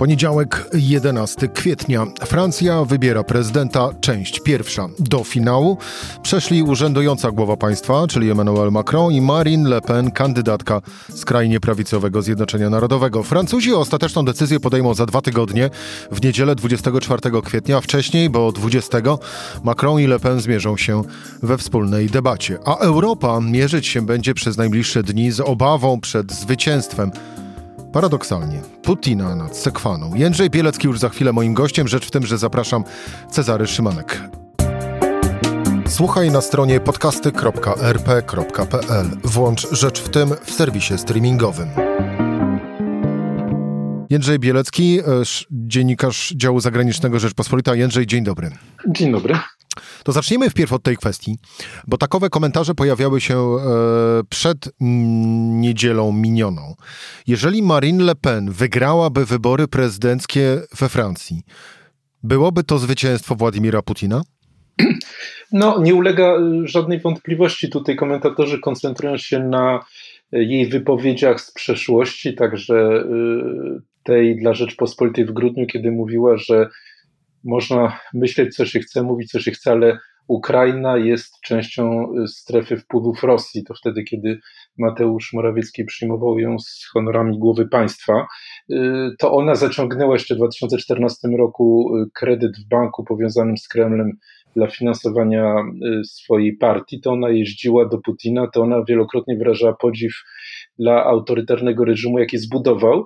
Poniedziałek, 11 kwietnia. Francja wybiera prezydenta, część pierwsza. Do finału przeszli urzędująca głowa państwa, czyli Emmanuel Macron i Marine Le Pen, kandydatka skrajnie prawicowego Zjednoczenia Narodowego. Francuzi ostateczną decyzję podejmą za dwa tygodnie, w niedzielę 24 kwietnia, wcześniej, bo 20 Macron i Le Pen zmierzą się we wspólnej debacie. A Europa mierzyć się będzie przez najbliższe dni z obawą przed zwycięstwem Paradoksalnie, Putina nad Sekwaną. Jędrzej Bielecki już za chwilę moim gościem. Rzecz w tym, że zapraszam Cezary Szymanek. Słuchaj na stronie podcasty.rp.pl. Włącz Rzecz w tym w serwisie streamingowym. Jędrzej Bielecki, e, dziennikarz działu zagranicznego Rzeczpospolita. Jędrzej, dzień dobry. Dzień dobry. To zacznijmy wpierw od tej kwestii, bo takowe komentarze pojawiały się e, przed niedzielą minioną. Jeżeli Marine Le Pen wygrałaby wybory prezydenckie we Francji, byłoby to zwycięstwo Władimira Putina? No, nie ulega żadnej wątpliwości. Tutaj komentatorzy koncentrują się na jej wypowiedziach z przeszłości, także e, tej dla Rzeczpospolitej w grudniu, kiedy mówiła, że można myśleć, co się chce, mówić, co się chce, ale Ukraina jest częścią y, strefy wpływów Rosji. To wtedy, kiedy Mateusz Morawiecki przyjmował ją z honorami głowy państwa, y, to ona zaciągnęła jeszcze w 2014 roku y, kredyt w banku powiązanym z Kremlem dla finansowania swojej partii. To ona jeździła do Putina, to ona wielokrotnie wyrażała podziw dla autorytarnego reżimu, jaki zbudował.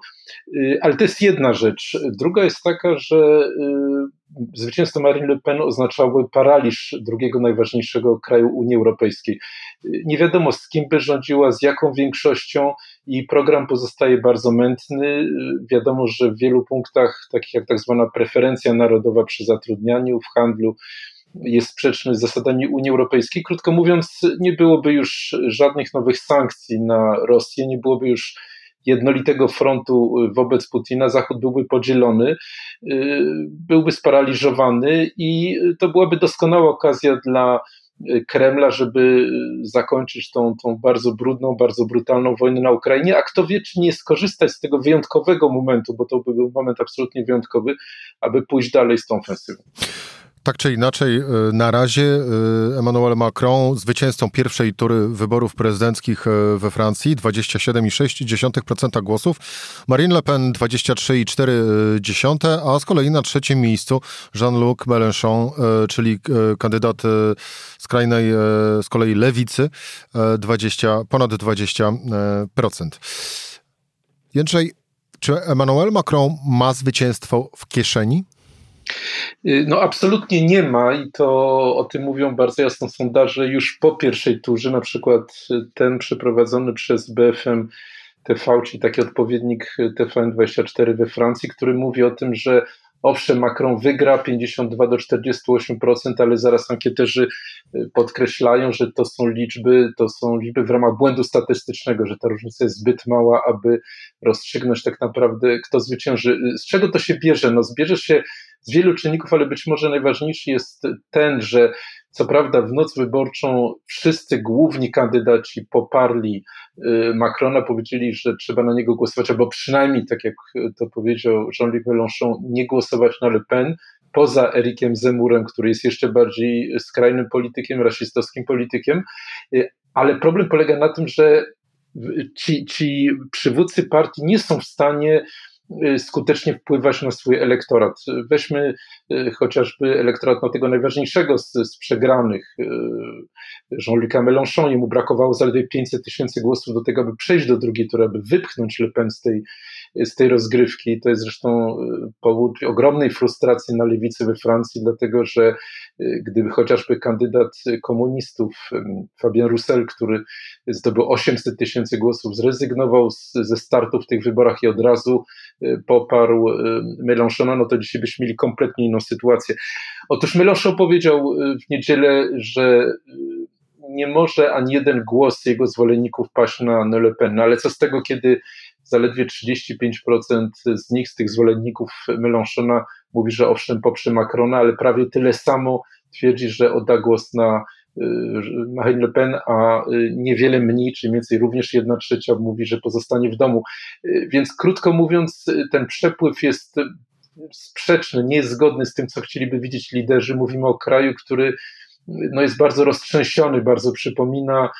Ale to jest jedna rzecz. Druga jest taka, że zwycięstwo Marine Le Pen oznaczało paraliż drugiego najważniejszego kraju Unii Europejskiej. Nie wiadomo z kim by rządziła, z jaką większością i program pozostaje bardzo mętny. Wiadomo, że w wielu punktach, takich jak tak zwana preferencja narodowa przy zatrudnianiu, w handlu, jest sprzeczny z zasadami Unii Europejskiej. Krótko mówiąc, nie byłoby już żadnych nowych sankcji na Rosję, nie byłoby już jednolitego frontu wobec Putina, Zachód byłby podzielony, y, byłby sparaliżowany i to byłaby doskonała okazja dla Kremla, żeby zakończyć tą, tą bardzo brudną, bardzo brutalną wojnę na Ukrainie, a kto wie, czy nie skorzystać z tego wyjątkowego momentu, bo to by był moment absolutnie wyjątkowy, aby pójść dalej z tą ofensywą. Tak czy inaczej, y, na razie y, Emmanuel Macron zwycięzcą pierwszej tury wyborów prezydenckich y, we Francji 27,6% głosów, Marine Le Pen 23,4%, a z kolei na trzecim miejscu Jean-Luc Mélenchon, czyli kandydat skrajnej z kolei lewicy 20, ponad 20%. Jędrzej, czy Emmanuel Macron ma zwycięstwo w kieszeni? Y, no absolutnie nie ma i to o tym mówią bardzo jasno sondaże już po pierwszej turze, na przykład ten przeprowadzony przez BFM TV, czyli taki odpowiednik TVN24 we Francji, który mówi o tym, że owszem, Macron wygra 52 do 48%, ale zaraz ankieterzy y, podkreślają, że to są liczby, to są liczby w ramach błędu statystycznego, że ta różnica jest zbyt mała, aby rozstrzygnąć tak naprawdę, kto zwycięży. Z czego to się bierze? No, zbierze się z wielu czynników, ale być może najważniejszy jest ten, że co prawda w noc wyborczą wszyscy główni kandydaci poparli y, Macrona, powiedzieli, że trzeba na niego głosować, albo przynajmniej, tak jak to powiedział Jean-Luc Mélenchon, nie głosować na Le Pen, poza Erikiem Zemurem, który jest jeszcze bardziej skrajnym politykiem, rasistowskim politykiem, y, ale problem polega na tym, że ci, ci przywódcy partii nie są w stanie skutecznie wpływać na swój elektorat. Weźmy y, chociażby elektorat na tego najważniejszego z, z przegranych, y, Jean-Luca Mélenchon. Jemu brakowało zaledwie 500 tysięcy głosów do tego, aby przejść do drugiej tury, aby wypchnąć Le Pen z tej, z tej rozgrywki. To jest zresztą powód ogromnej frustracji na lewicy we Francji, dlatego że gdyby chociażby kandydat komunistów Fabien Roussel, który zdobył 800 tysięcy głosów, zrezygnował z, ze startu w tych wyborach i od razu Y, poparł y, Mélenchona, no to dzisiaj byśmy mieli kompletnie inną sytuację. Otóż Mélenchon powiedział y, w niedzielę, że nie może ani jeden głos jego zwolenników paść na Le Pen, no ale co z tego, kiedy zaledwie 35% z nich, z tych zwolenników Mélenchona mówi, że owszem poprze Macrona, ale prawie tyle samo twierdzi, że odda głos na Marine Le Pen, a niewiele mniej, czy mniej więcej również jedna trzecia mówi, że pozostanie w domu. Więc krótko mówiąc, ten przepływ jest sprzeczny, nie jest zgodny z tym, co chcieliby widzieć liderzy. Mówimy o kraju, który no jest bardzo roztrzęsiony, bardzo przypomina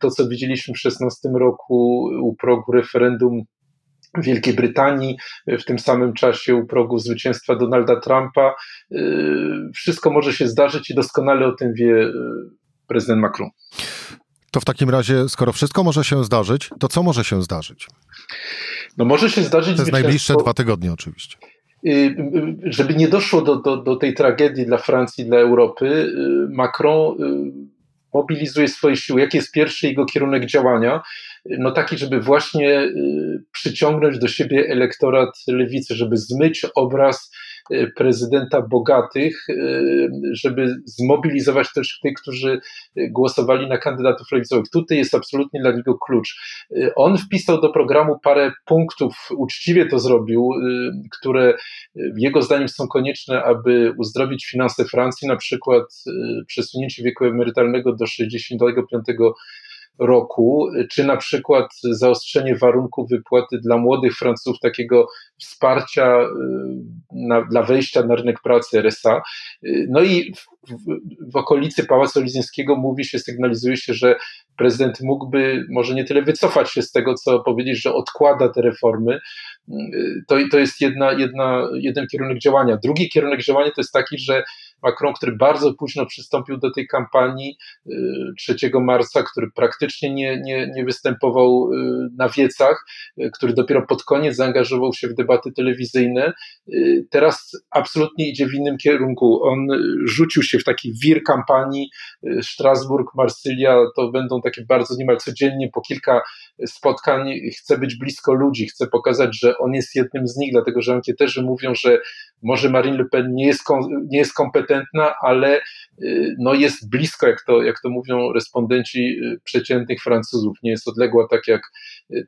to, co widzieliśmy w 16 roku u progu referendum Wielkiej Brytanii, w tym samym czasie u progu zwycięstwa Donalda Trumpa. Wszystko może się zdarzyć i doskonale o tym wie prezydent Macron. To w takim razie, skoro wszystko może się zdarzyć, to co może się zdarzyć? No może się zdarzyć. Jest najbliższe dwa tygodnie oczywiście. Y, y, żeby nie doszło do, do, do tej tragedii dla Francji, dla Europy, y, Macron mobilizuje swoje siły. Jaki jest pierwszy jego kierunek działania? No taki, żeby właśnie przyciągnąć do siebie elektorat lewicy, żeby zmyć obraz Y, prezydenta bogatych, y, żeby zmobilizować też tych, którzy głosowali na kandydatów lewicowych. Tutaj jest absolutnie dla niego klucz. Y, on wpisał do programu parę punktów, uczciwie to zrobił, które jego zdaniem są konieczne, aby uzdrowić finanse Francji, na przykład przesunięcie wieku emerytalnego do 65 roku, czy na przykład zaostrzenie warunków wypłaty dla młodych Francuzów, takiego wsparcia y, na, dla wejścia na rynek pracy RSA. Y, no i w, w, w okolicy Pałacu Elizyjskiego mówi się, sygnalizuje się, że prezydent mógłby może nie tyle wycofać się z tego, co powiedzieć, że odkłada te reformy. Y, to, to jest jedna, jedna, jeden kierunek działania. Drugi kierunek działania to jest taki, że Macron, który bardzo późno przystąpił do tej kampanii 3 marca, który praktycznie nie, nie, nie występował na wiecach, który dopiero pod koniec zaangażował się w debaty telewizyjne, y, teraz absolutnie idzie w innym kierunku. On rzucił się w taki wir kampanii y, Strasburg, Marsylia, to będą takie bardzo niemal codziennie po kilka spotkań, chce być blisko ludzi, chce pokazać, że on jest jednym z nich, dlatego że ankieterzy mówią, że może Marine Le Pen nie jest, nie jest kompetentna, ale y, no jest blisko, jak to, jak to mówią respondenci przeciętnych Francuzów, nie jest odległa tak jak,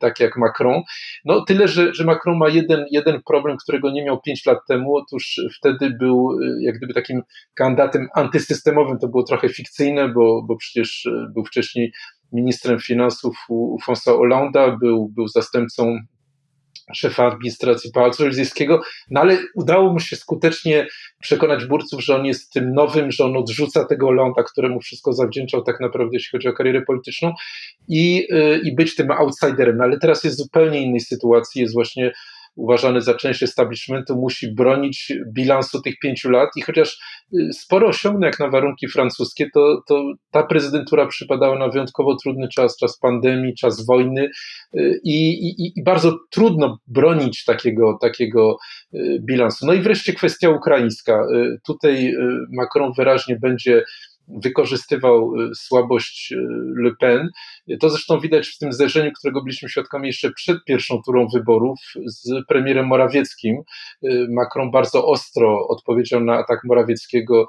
tak jak Macron. No tyle, że, że Macron ma jeden, jeden problem, którego nie miał pięć lat temu. Otóż wtedy był y, jak gdyby takim kandydatem antysystemowym. To było trochę fikcyjne, bo, bo przecież y, był wcześniej ministrem finansów u, François Hollande'a, był, był zastępcą szefa administracji Pałacu Elizyjskiego, no ale udało mu się skutecznie przekonać burców, że on jest tym nowym, że on odrzuca tego Hollanda, któremu wszystko zawdzięczał tak naprawdę, jeśli chodzi o karierę polityczną i, y, i być tym outsiderem. No ale teraz jest w zupełnie innej sytuacji, jest właśnie uważany za część establishmentu, musi bronić bilansu tych pięciu lat i chociaż y, sporo osiągnął jak na warunki francuskie, to, to ta prezydentura przypadała na wyjątkowo trudny czas, czas pandemii, czas wojny y, i, i, i bardzo trudno bronić takiego, takiego y, bilansu. No i wreszcie kwestia ukraińska. Tutaj Macron wyraźnie będzie wykorzystywał słabość Le Pen. To zresztą widać w tym zderzeniu, którego byliśmy świadkami jeszcze przed pierwszą turą wyborów z premierem Morawieckim. Y, Macron bardzo ostro odpowiedział na atak Morawieckiego,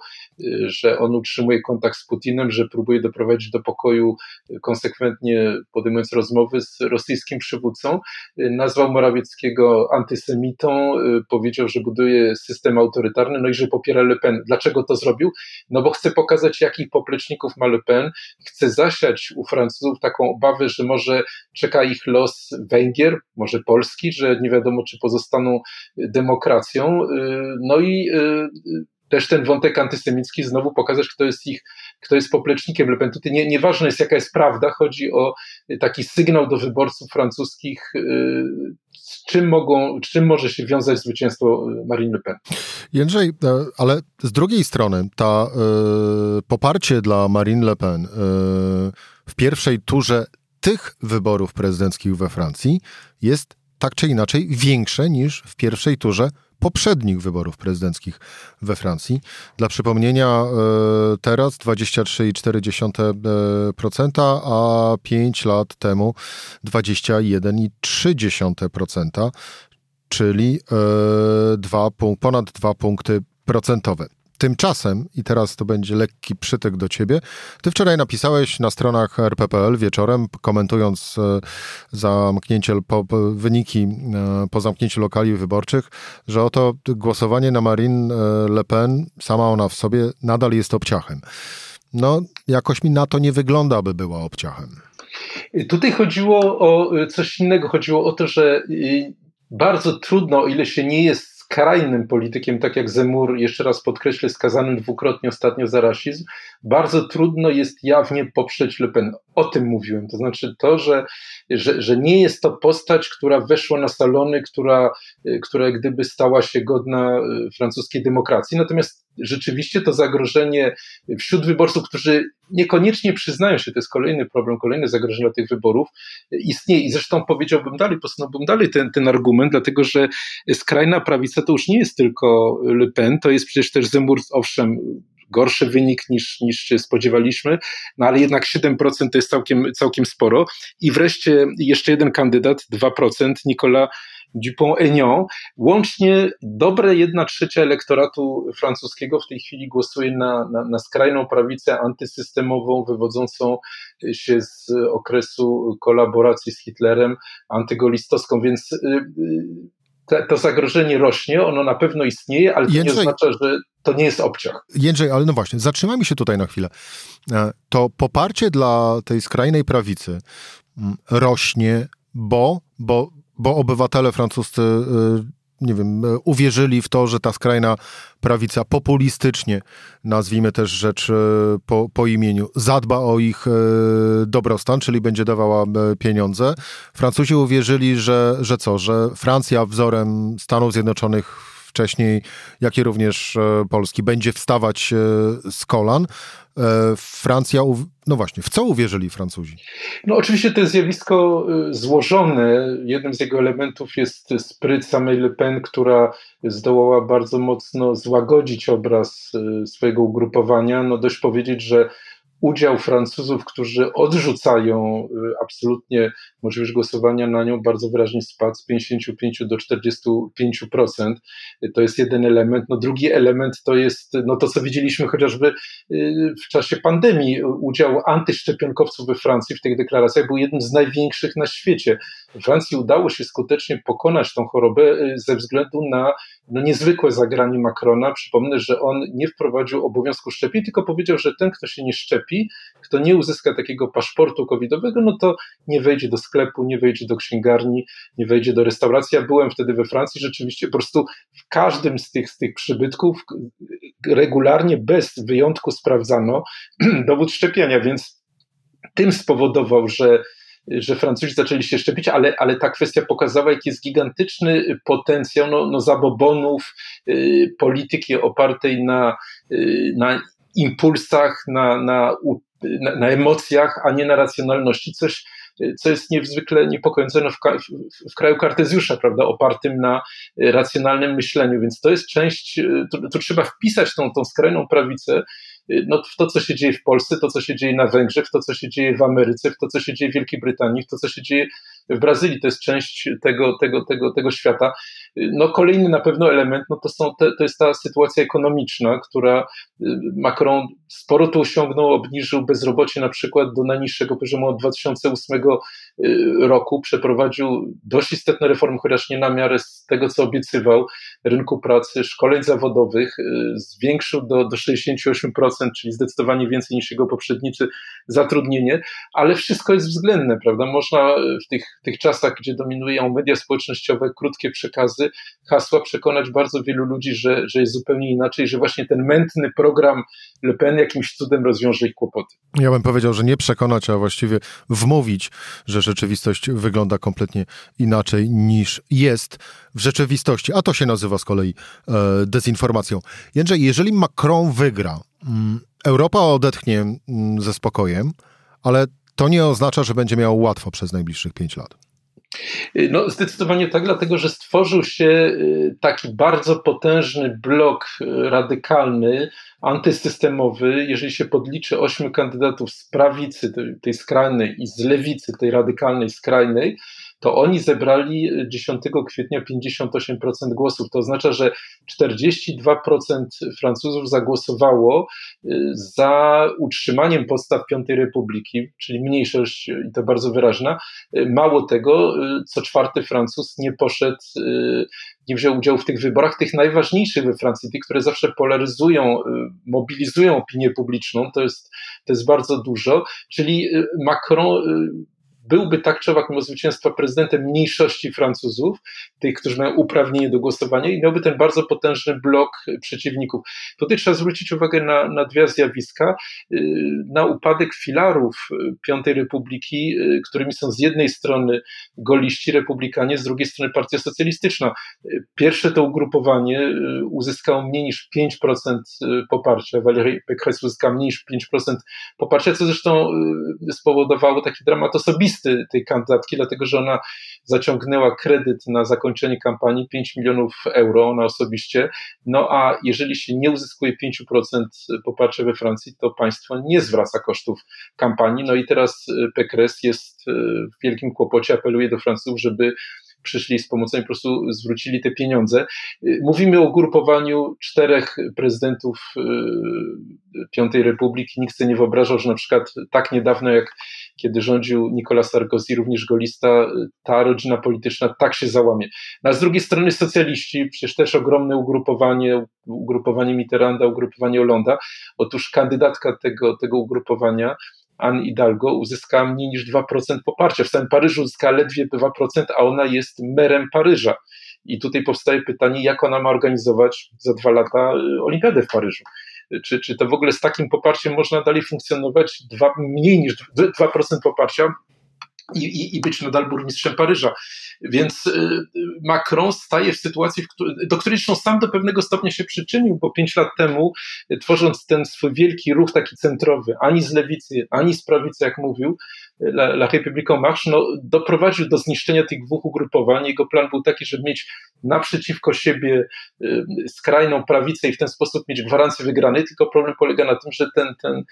że on utrzymuje kontakt z Putinem, że próbuje doprowadzić do pokoju konsekwentnie podejmując rozmowy z rosyjskim przywódcą. Nazwał Morawieckiego antysemitą, powiedział, że buduje system autorytarny, no i że popiera Le Pen. Dlaczego to zrobił? No bo chce pokazać, jak jakich popleczników ma Le Pen, chce zasiać u Francuzów taką obawę, że może czeka ich los Węgier, może Polski, że nie wiadomo, czy pozostaną demokracją. Y, no i y, też ten wątek antysemicki znowu pokazać, kto jest ich, kto jest poplecznikiem Le Pen. Tutaj nie, nieważne jest, jaka jest prawda, chodzi o taki sygnał do wyborców francuskich, y, z czym, mogą, z czym może się wiązać zwycięstwo Marine Le Pen. Jędrzej, e, ale z drugiej strony, ta y, poparcie dla Marine Le Pen y, w pierwszej turze tych wyborów prezydenckich we Francji jest tak czy inaczej większe niż w pierwszej turze poprzednich wyborów prezydenckich we Francji. Dla przypomnienia, e, teraz 23,4%, a 5 lat temu 21,3%, czyli 2, e, ponad 2 punkty procentowe. Tymczasem, i teraz to będzie lekki przytyk do ciebie, ty wczoraj napisałeś na stronach RPPL wieczorem, komentując e, zamknięcie, po, wyniki e, po zamknięciu lokali wyborczych, że oto głosowanie na Marine Le Pen, sama ona w sobie, nadal jest obciachem. No, jakoś mi na to nie wygląda, by była obciachem. Tutaj chodziło o coś innego. Chodziło o to, że bardzo trudno, o ile się nie jest skrajnym politykiem, tak jak Zemur, jeszcze raz podkreślę, skazanym dwukrotnie ostatnio za rasizm, bardzo trudno jest jawnie poprzeć Le Pen. O tym mówiłem. To znaczy to, że, że, że nie jest to postać, która weszła na salony, która, która gdyby stała się godna e, francuskiej demokracji. Natomiast rzeczywiście to zagrożenie wśród wyborców, którzy niekoniecznie przyznają się, to jest kolejny problem, kolejne zagrożenie dla tych wyborów, istnieje. I zresztą powiedziałbym dalej, posunąłbym dalej ten, ten argument, dlatego że skrajna prawica to już nie jest tylko Le Pen, to jest przecież też Zemmour, owszem, gorszy wynik niż, niż się spodziewaliśmy, no ale jednak 7% to jest całkiem, całkiem sporo. I wreszcie jeszcze jeden kandydat, 2%, Nicolas Dupont-Aignan. Łącznie dobre jedna trzecia elektoratu francuskiego w tej chwili głosuje na, na, na skrajną prawicę antysystemową, wywodzącą się z okresu kolaboracji z Hitlerem, antygolistowską, więc y, to zagrożenie rośnie, ono na pewno istnieje, ale to Jędrzej, nie oznacza, że to nie jest obciach. Jędrzej, ale no właśnie, zatrzymajmy się tutaj na chwilę. E, to poparcie dla tej skrajnej prawicy mm, rośnie, bo, bo bo obywatele francuscy, y, nie wiem, y, uwierzyli w to, że ta skrajna prawica populistycznie, nazwijmy też rzecz y, po, po imieniu, zadba o ich dobrostan, czyli będzie dawała pieniądze. Francuzi uwierzyli, że, że co, że Francja wzorem Stanów Zjednoczonych wcześniej, jak i również Polski, będzie wstawać z kolan. E, Francja, no właśnie, w co uwierzyli Francuzi? No oczywiście to jest zjawisko y, złożone. Jednym z jego elementów jest spryt samej Le Pen, która zdołała bardzo mocno złagodzić obraz y, swojego ugrupowania. No dość powiedzieć, że udział Francuzów, którzy odrzucają y, absolutnie możliwość głosowania na nią, bardzo wyraźnie spadł z 55 do 45%. To jest jeden element. No drugi element to jest no to, co widzieliśmy chociażby y, w czasie pandemii. Udział antyszczepionkowców we Francji w tych deklaracjach był jednym z największych na świecie. Francji udało się skutecznie pokonać tą chorobę y, ze względu na no, niezwykłe zagranie Macrona. Przypomnę, że on nie wprowadził obowiązku szczepień, tylko powiedział, że ten, kto się nie szczepi, kto nie uzyska takiego paszportu covidowego, no to nie wejdzie do sklepu, nie wejdzie do księgarni, nie wejdzie do restauracji. Ja byłem wtedy we Francji, rzeczywiście po prostu w każdym z tych, z tych przybytków regularnie, bez wyjątku sprawdzano dowód szczepienia, więc tym spowodował, że że Francuzi zaczęli się szczepić, ale, ale ta kwestia pokazała, jaki jest gigantyczny potencjał no, no zabobonów y, polityki opartej na, y, na impulsach, na, na, na, na emocjach, a nie na racjonalności. Coś, co jest niezwykle niepokojące no w, w, w, kraju Kartezjusza, prawda, opartym na racjonalnym myśleniu, więc to jest część, to trzeba wpisać tą, tą skrajną prawicę no, w to, co się dzieje w Polsce, to, co się dzieje na Węgrzech, to, co się dzieje w Ameryce, w to, co się dzieje w Wielkiej Brytanii, w to, co się dzieje w Brazylii. To jest część tego, tego, tego, tego świata. No, kolejny na pewno element no to, są te, to jest ta sytuacja ekonomiczna, która y, Macron sporo tu osiągnął, obniżył bezrobocie na przykład do najniższego poziomu od 2008 y, roku, przeprowadził dość istotne reformy, chociaż nie na miarę z tego, co obiecywał, rynku pracy, szkoleń zawodowych, y, zwiększył do, do 68%, czyli zdecydowanie więcej niż jego poprzednicy zatrudnienie, ale wszystko jest względne, prawda? Można w tych, tych czasach, gdzie dominują media społecznościowe, krótkie przekazy, hasła przekonać bardzo wielu ludzi, że, że jest zupełnie inaczej, że właśnie ten mętny program Le Pen jakimś cudem rozwiąże ich kłopoty. Ja bym powiedział, że nie przekonać, a właściwie wmówić, że rzeczywistość wygląda kompletnie inaczej niż jest w rzeczywistości, a to się nazywa z kolei e, dezinformacją. Jędrzej, jeżeli Macron wygra, mm, Europa odetchnie mm, ze spokojem, ale to nie oznacza, że będzie miał łatwo przez najbliższych pięć lat. No, zdecydowanie tak, dlatego że stworzył się y, taki bardzo potężny blok y, radykalny, antysystemowy. Jeżeli się podliczy ośmiu kandydatów z prawicy, tej skrajnej, i z lewicy, tej radykalnej, skrajnej, to oni zebrali 10 kwietnia 58% głosów. To oznacza, że 42% Francuzów zagłosowało za utrzymaniem podstaw Piątej Republiki, czyli mniejszość i to bardzo wyraźna. Mało tego, co czwarty Francuz nie poszedł nie wziął udziału w tych wyborach, tych najważniejszych we Francji, tych, które zawsze polaryzują, mobilizują opinię publiczną, to jest, to jest bardzo dużo, czyli Macron byłby tak czy owak mimo zwycięstwa prezydentem mniejszości Francuzów, tych, którzy mają uprawnienie do głosowania i miałby ten bardzo potężny blok przeciwników. Tutaj trzeba zwrócić uwagę na, na dwie zjawiska. Y, na upadek filarów Piątej Republiki, y, którymi są z jednej strony goliści republikanie, z drugiej strony Partia Socjalistyczna. Pierwsze to ugrupowanie y, uzyskało mniej niż 5% poparcia. Valérie Pécresse uzyskała mniej niż 5% poparcia, co zresztą spowodowało taki dramat osobisty listy tej kandydatki, dlatego że ona zaciągnęła kredyt na zakończenie kampanii 5 milionów euro, ona osobiście. No a jeżeli się nie uzyskuje 5% poparcia we Francji, to państwo nie zwraca kosztów kampanii. No i teraz Pekres jest w wielkim kłopocie, apeluje do Francuzów, żeby przyszli z pomocą i po prostu zwrócili te pieniądze. Mówimy o grupowaniu czterech prezydentów y, Piątej Republiki. Nikt sobie nie wyobrażał, że na przykład tak niedawno jak kiedy rządził Nicolas Sarkozy, również golista, ta rodzina polityczna tak się załamie. No, a z drugiej strony socjaliści, przecież też ogromne ugrupowanie, ugrupowanie Mitterranda, ugrupowanie Hollanda. Otóż kandydatka tego, tego ugrupowania Anne Hidalgo uzyskała mniej niż 2% poparcia. W samym Paryżu uzyskała ledwie 2%, a ona jest merem Paryża. I tutaj powstaje pytanie, jak ona ma organizować za dwa lata y, olimpiadę w Paryżu. Czy, czy to w ogóle z takim poparciem można dalej funkcjonować? Dwa, mniej niż 2% poparcia i, i, i być nadal burmistrzem Paryża. Więc y, Macron staje w sytuacji, do której zresztą sam do pewnego stopnia się przyczynił, bo pięć lat temu, y, tworząc ten swój wielki ruch taki centrowy, ani z lewicy, ani z prawicy, jak mówił, y, La, La République en Marche, no, doprowadził do zniszczenia tych dwóch ugrupowań. Jego plan był taki, żeby mieć naprzeciwko siebie skrajną prawicę i w ten sposób mieć gwarancję wygranej, tylko problem polega na tym, że ten, ten,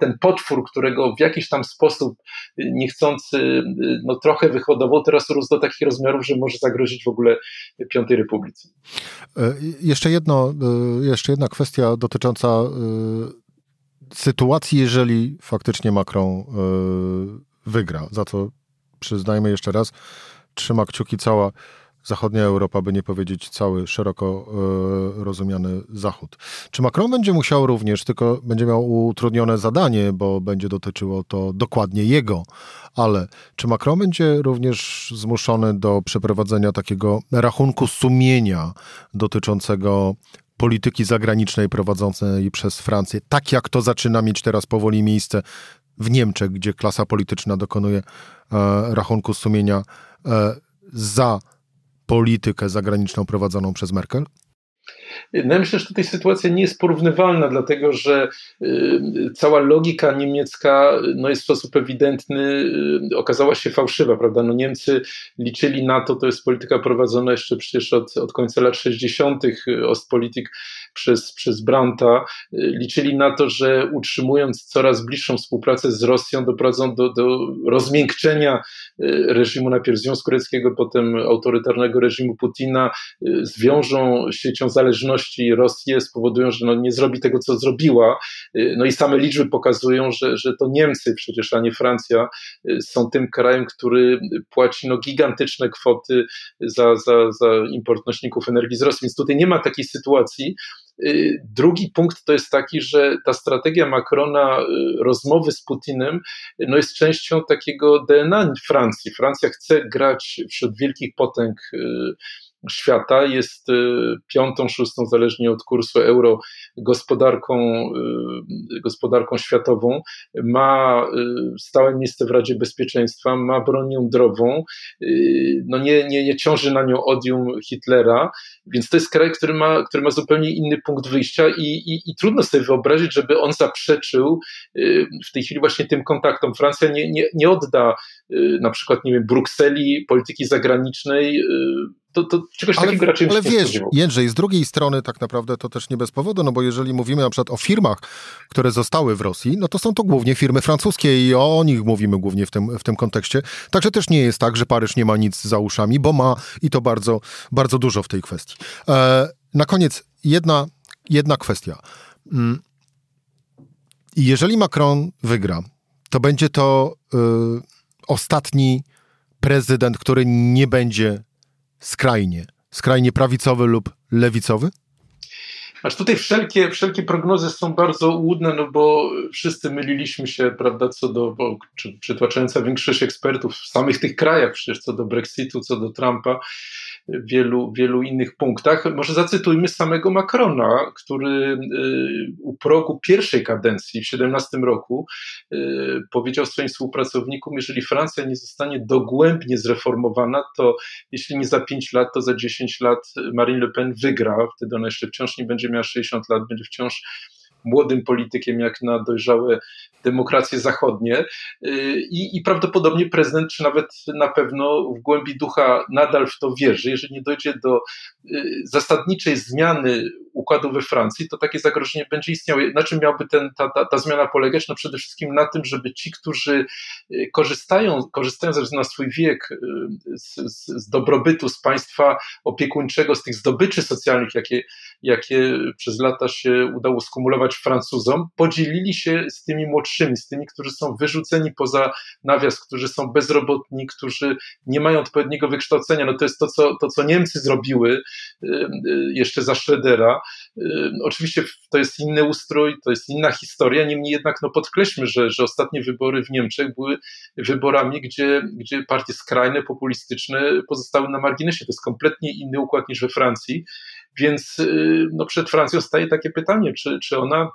ten potwór, którego w jakiś tam sposób niechcący no, trochę wyhodował, teraz urósł do takich rozmiarów, że może zagrozić w ogóle Piątej Republice. E, jeszcze, jedno, e, jeszcze jedna kwestia dotycząca e, sytuacji, jeżeli faktycznie Macron wygra, za co przyznajmy jeszcze raz, trzyma kciuki cała zachodnia Europa, by nie powiedzieć cały szeroko e, rozumiany Zachód. Czy Macron będzie musiał również, tylko będzie miał utrudnione zadanie, bo będzie dotyczyło to dokładnie jego, ale czy Macron będzie również zmuszony do przeprowadzenia takiego rachunku sumienia dotyczącego polityki zagranicznej prowadzonej przez Francję, tak jak to zaczyna mieć teraz powoli miejsce w Niemczech, gdzie klasa polityczna dokonuje e, rachunku sumienia e, za politykę zagraniczną prowadzoną przez Merkel? No ja myślę, że tutaj sytuacja nie jest porównywalna, dlatego że y, cała logika niemiecka no jest w sposób ewidentny y, okazała się fałszywa, prawda? No Niemcy liczyli na to, to jest polityka prowadzona jeszcze przecież od, od końca lat 60. Y, Ostpolitik przez, przez Brandta, liczyli na to, że utrzymując coraz bliższą współpracę z Rosją doprowadzą do, do rozmiękczenia reżimu najpierw Związku Radzieckiego, potem autorytarnego reżimu Putina, zwiążą siecią zależności Rosję spowodują, że no nie zrobi tego, co zrobiła. Y, no i same liczby pokazują, że, że to Niemcy przecież, a nie Francja y, są tym krajem, który płaci no gigantyczne kwoty za, za, za import nośników energii z Rosji. Więc tutaj nie ma takiej sytuacji. Y, drugi punkt to jest taki, że ta strategia Macrona rozmowy z Putinem no jest częścią takiego DNA Francji. Francja chce grać wśród wielkich potęg świata, jest y, piątą, szóstą, zależnie od kursu euro, gospodarką, y, gospodarką światową, ma y, stałe miejsce w Radzie Bezpieczeństwa, ma broń jądrową, no nie, nie, nie ciąży na nią odium Hitlera, więc to jest kraj, który ma, który ma zupełnie inny punkt wyjścia i, i, i trudno sobie wyobrazić, żeby on zaprzeczył w tej chwili właśnie tym kontaktom. Francja nie, nie, nie odda na przykład, nie wiem, Brukseli polityki zagranicznej to, to czegoś ale, takiego raczej Ale wiesz, Jędrzej, z drugiej strony tak naprawdę to też nie bez powodu, no bo jeżeli mówimy na przykład o firmach, które zostały w Rosji, no to są to głównie firmy francuskie i o nich mówimy głównie w tym, w tym kontekście. Także też nie jest tak, że Paryż nie ma nic za uszami, bo ma i to bardzo, bardzo dużo w tej kwestii. E, na koniec jedna, jedna kwestia. Mm. Jeżeli Macron wygra, to będzie to y, ostatni prezydent, który nie będzie skrajnie, skrajnie prawicowy lub lewicowy? Aż tutaj wszelkie, wszelkie prognozy są bardzo łudne, no bo wszyscy myliliśmy się, prawda, co do, bo przytłaczająca większość ekspertów w samych tych krajach, przecież co do Brexitu, co do Trumpa, wielu, wielu innych punktach. Może zacytujmy samego Macrona, który y, u progu pierwszej kadencji w 17 roku y, powiedział swoim współpracownikom, jeżeli Francja nie zostanie dogłębnie zreformowana, to jeśli nie za 5 lat, to za 10 lat Marine Le Pen wygra, wtedy ona jeszcze wciąż nie będzie miała 60 lat, będzie wciąż młodym politykiem jak na dojrzałe demokracje zachodnie I, i prawdopodobnie prezydent, czy nawet na pewno w głębi ducha nadal w to wierzy, jeżeli nie dojdzie do y, zasadniczej zmiany układu we Francji, to takie zagrożenie będzie istniało. Na czym miałby ten, ta, ta, ta zmiana polegać? No przede wszystkim na tym, żeby ci, którzy y, korzystają, korzystają ze względu na swój wiek y, z, z, z dobrobytu, z państwa opiekuńczego, z tych zdobyczy socjalnych, jakie, jakie przez lata się udało skumulować Francuzom, podzielili się z tymi młodszymi, z tymi, którzy są wyrzuceni poza nawias, którzy są bezrobotni, którzy nie mają odpowiedniego wykształcenia. No to jest to, co, to, co Niemcy zrobiły jeszcze za Schroedera, Oczywiście to jest inny ustrój, to jest inna historia, niemniej jednak no podkreślmy, że, że ostatnie wybory w Niemczech były wyborami, gdzie, gdzie partie skrajne, populistyczne pozostały na marginesie. To jest kompletnie inny układ niż we Francji, więc y, no przed Francją staje takie pytanie, czy, czy ona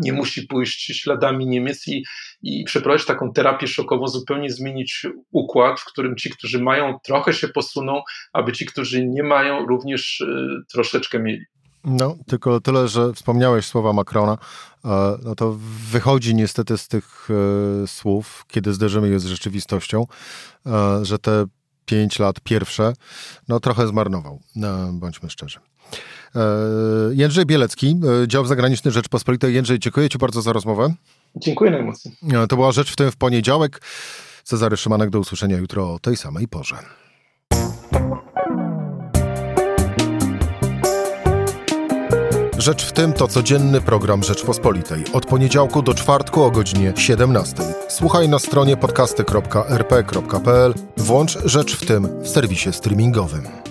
nie musi pójść śladami Niemiec i, i przeprowadzić taką terapię szokową, zupełnie zmienić układ, w którym ci, którzy mają, trochę się posuną, aby ci, którzy nie mają, również y, troszeczkę mieli. No, tylko tyle, że wspomniałeś słowa Macrona, e, no to wychodzi niestety z tych e, słów, kiedy zderzymy je z rzeczywistością, e, że te pięć lat pierwsze, no trochę zmarnował, bądźmy szczerzy. Jędrzej Bielecki, dział zagraniczny Rzeczpospolitej. Jędrzej, dziękuję Ci bardzo za rozmowę. Dziękuję najmocniej. To była Rzecz w tym w poniedziałek. Cezary Szymanek, do usłyszenia jutro o tej samej porze. Rzecz w tym to codzienny program Rzeczpospolitej. Od poniedziałku do czwartku o godzinie 17. Słuchaj na stronie podcasty.rp.pl. Włącz Rzecz w tym w serwisie streamingowym.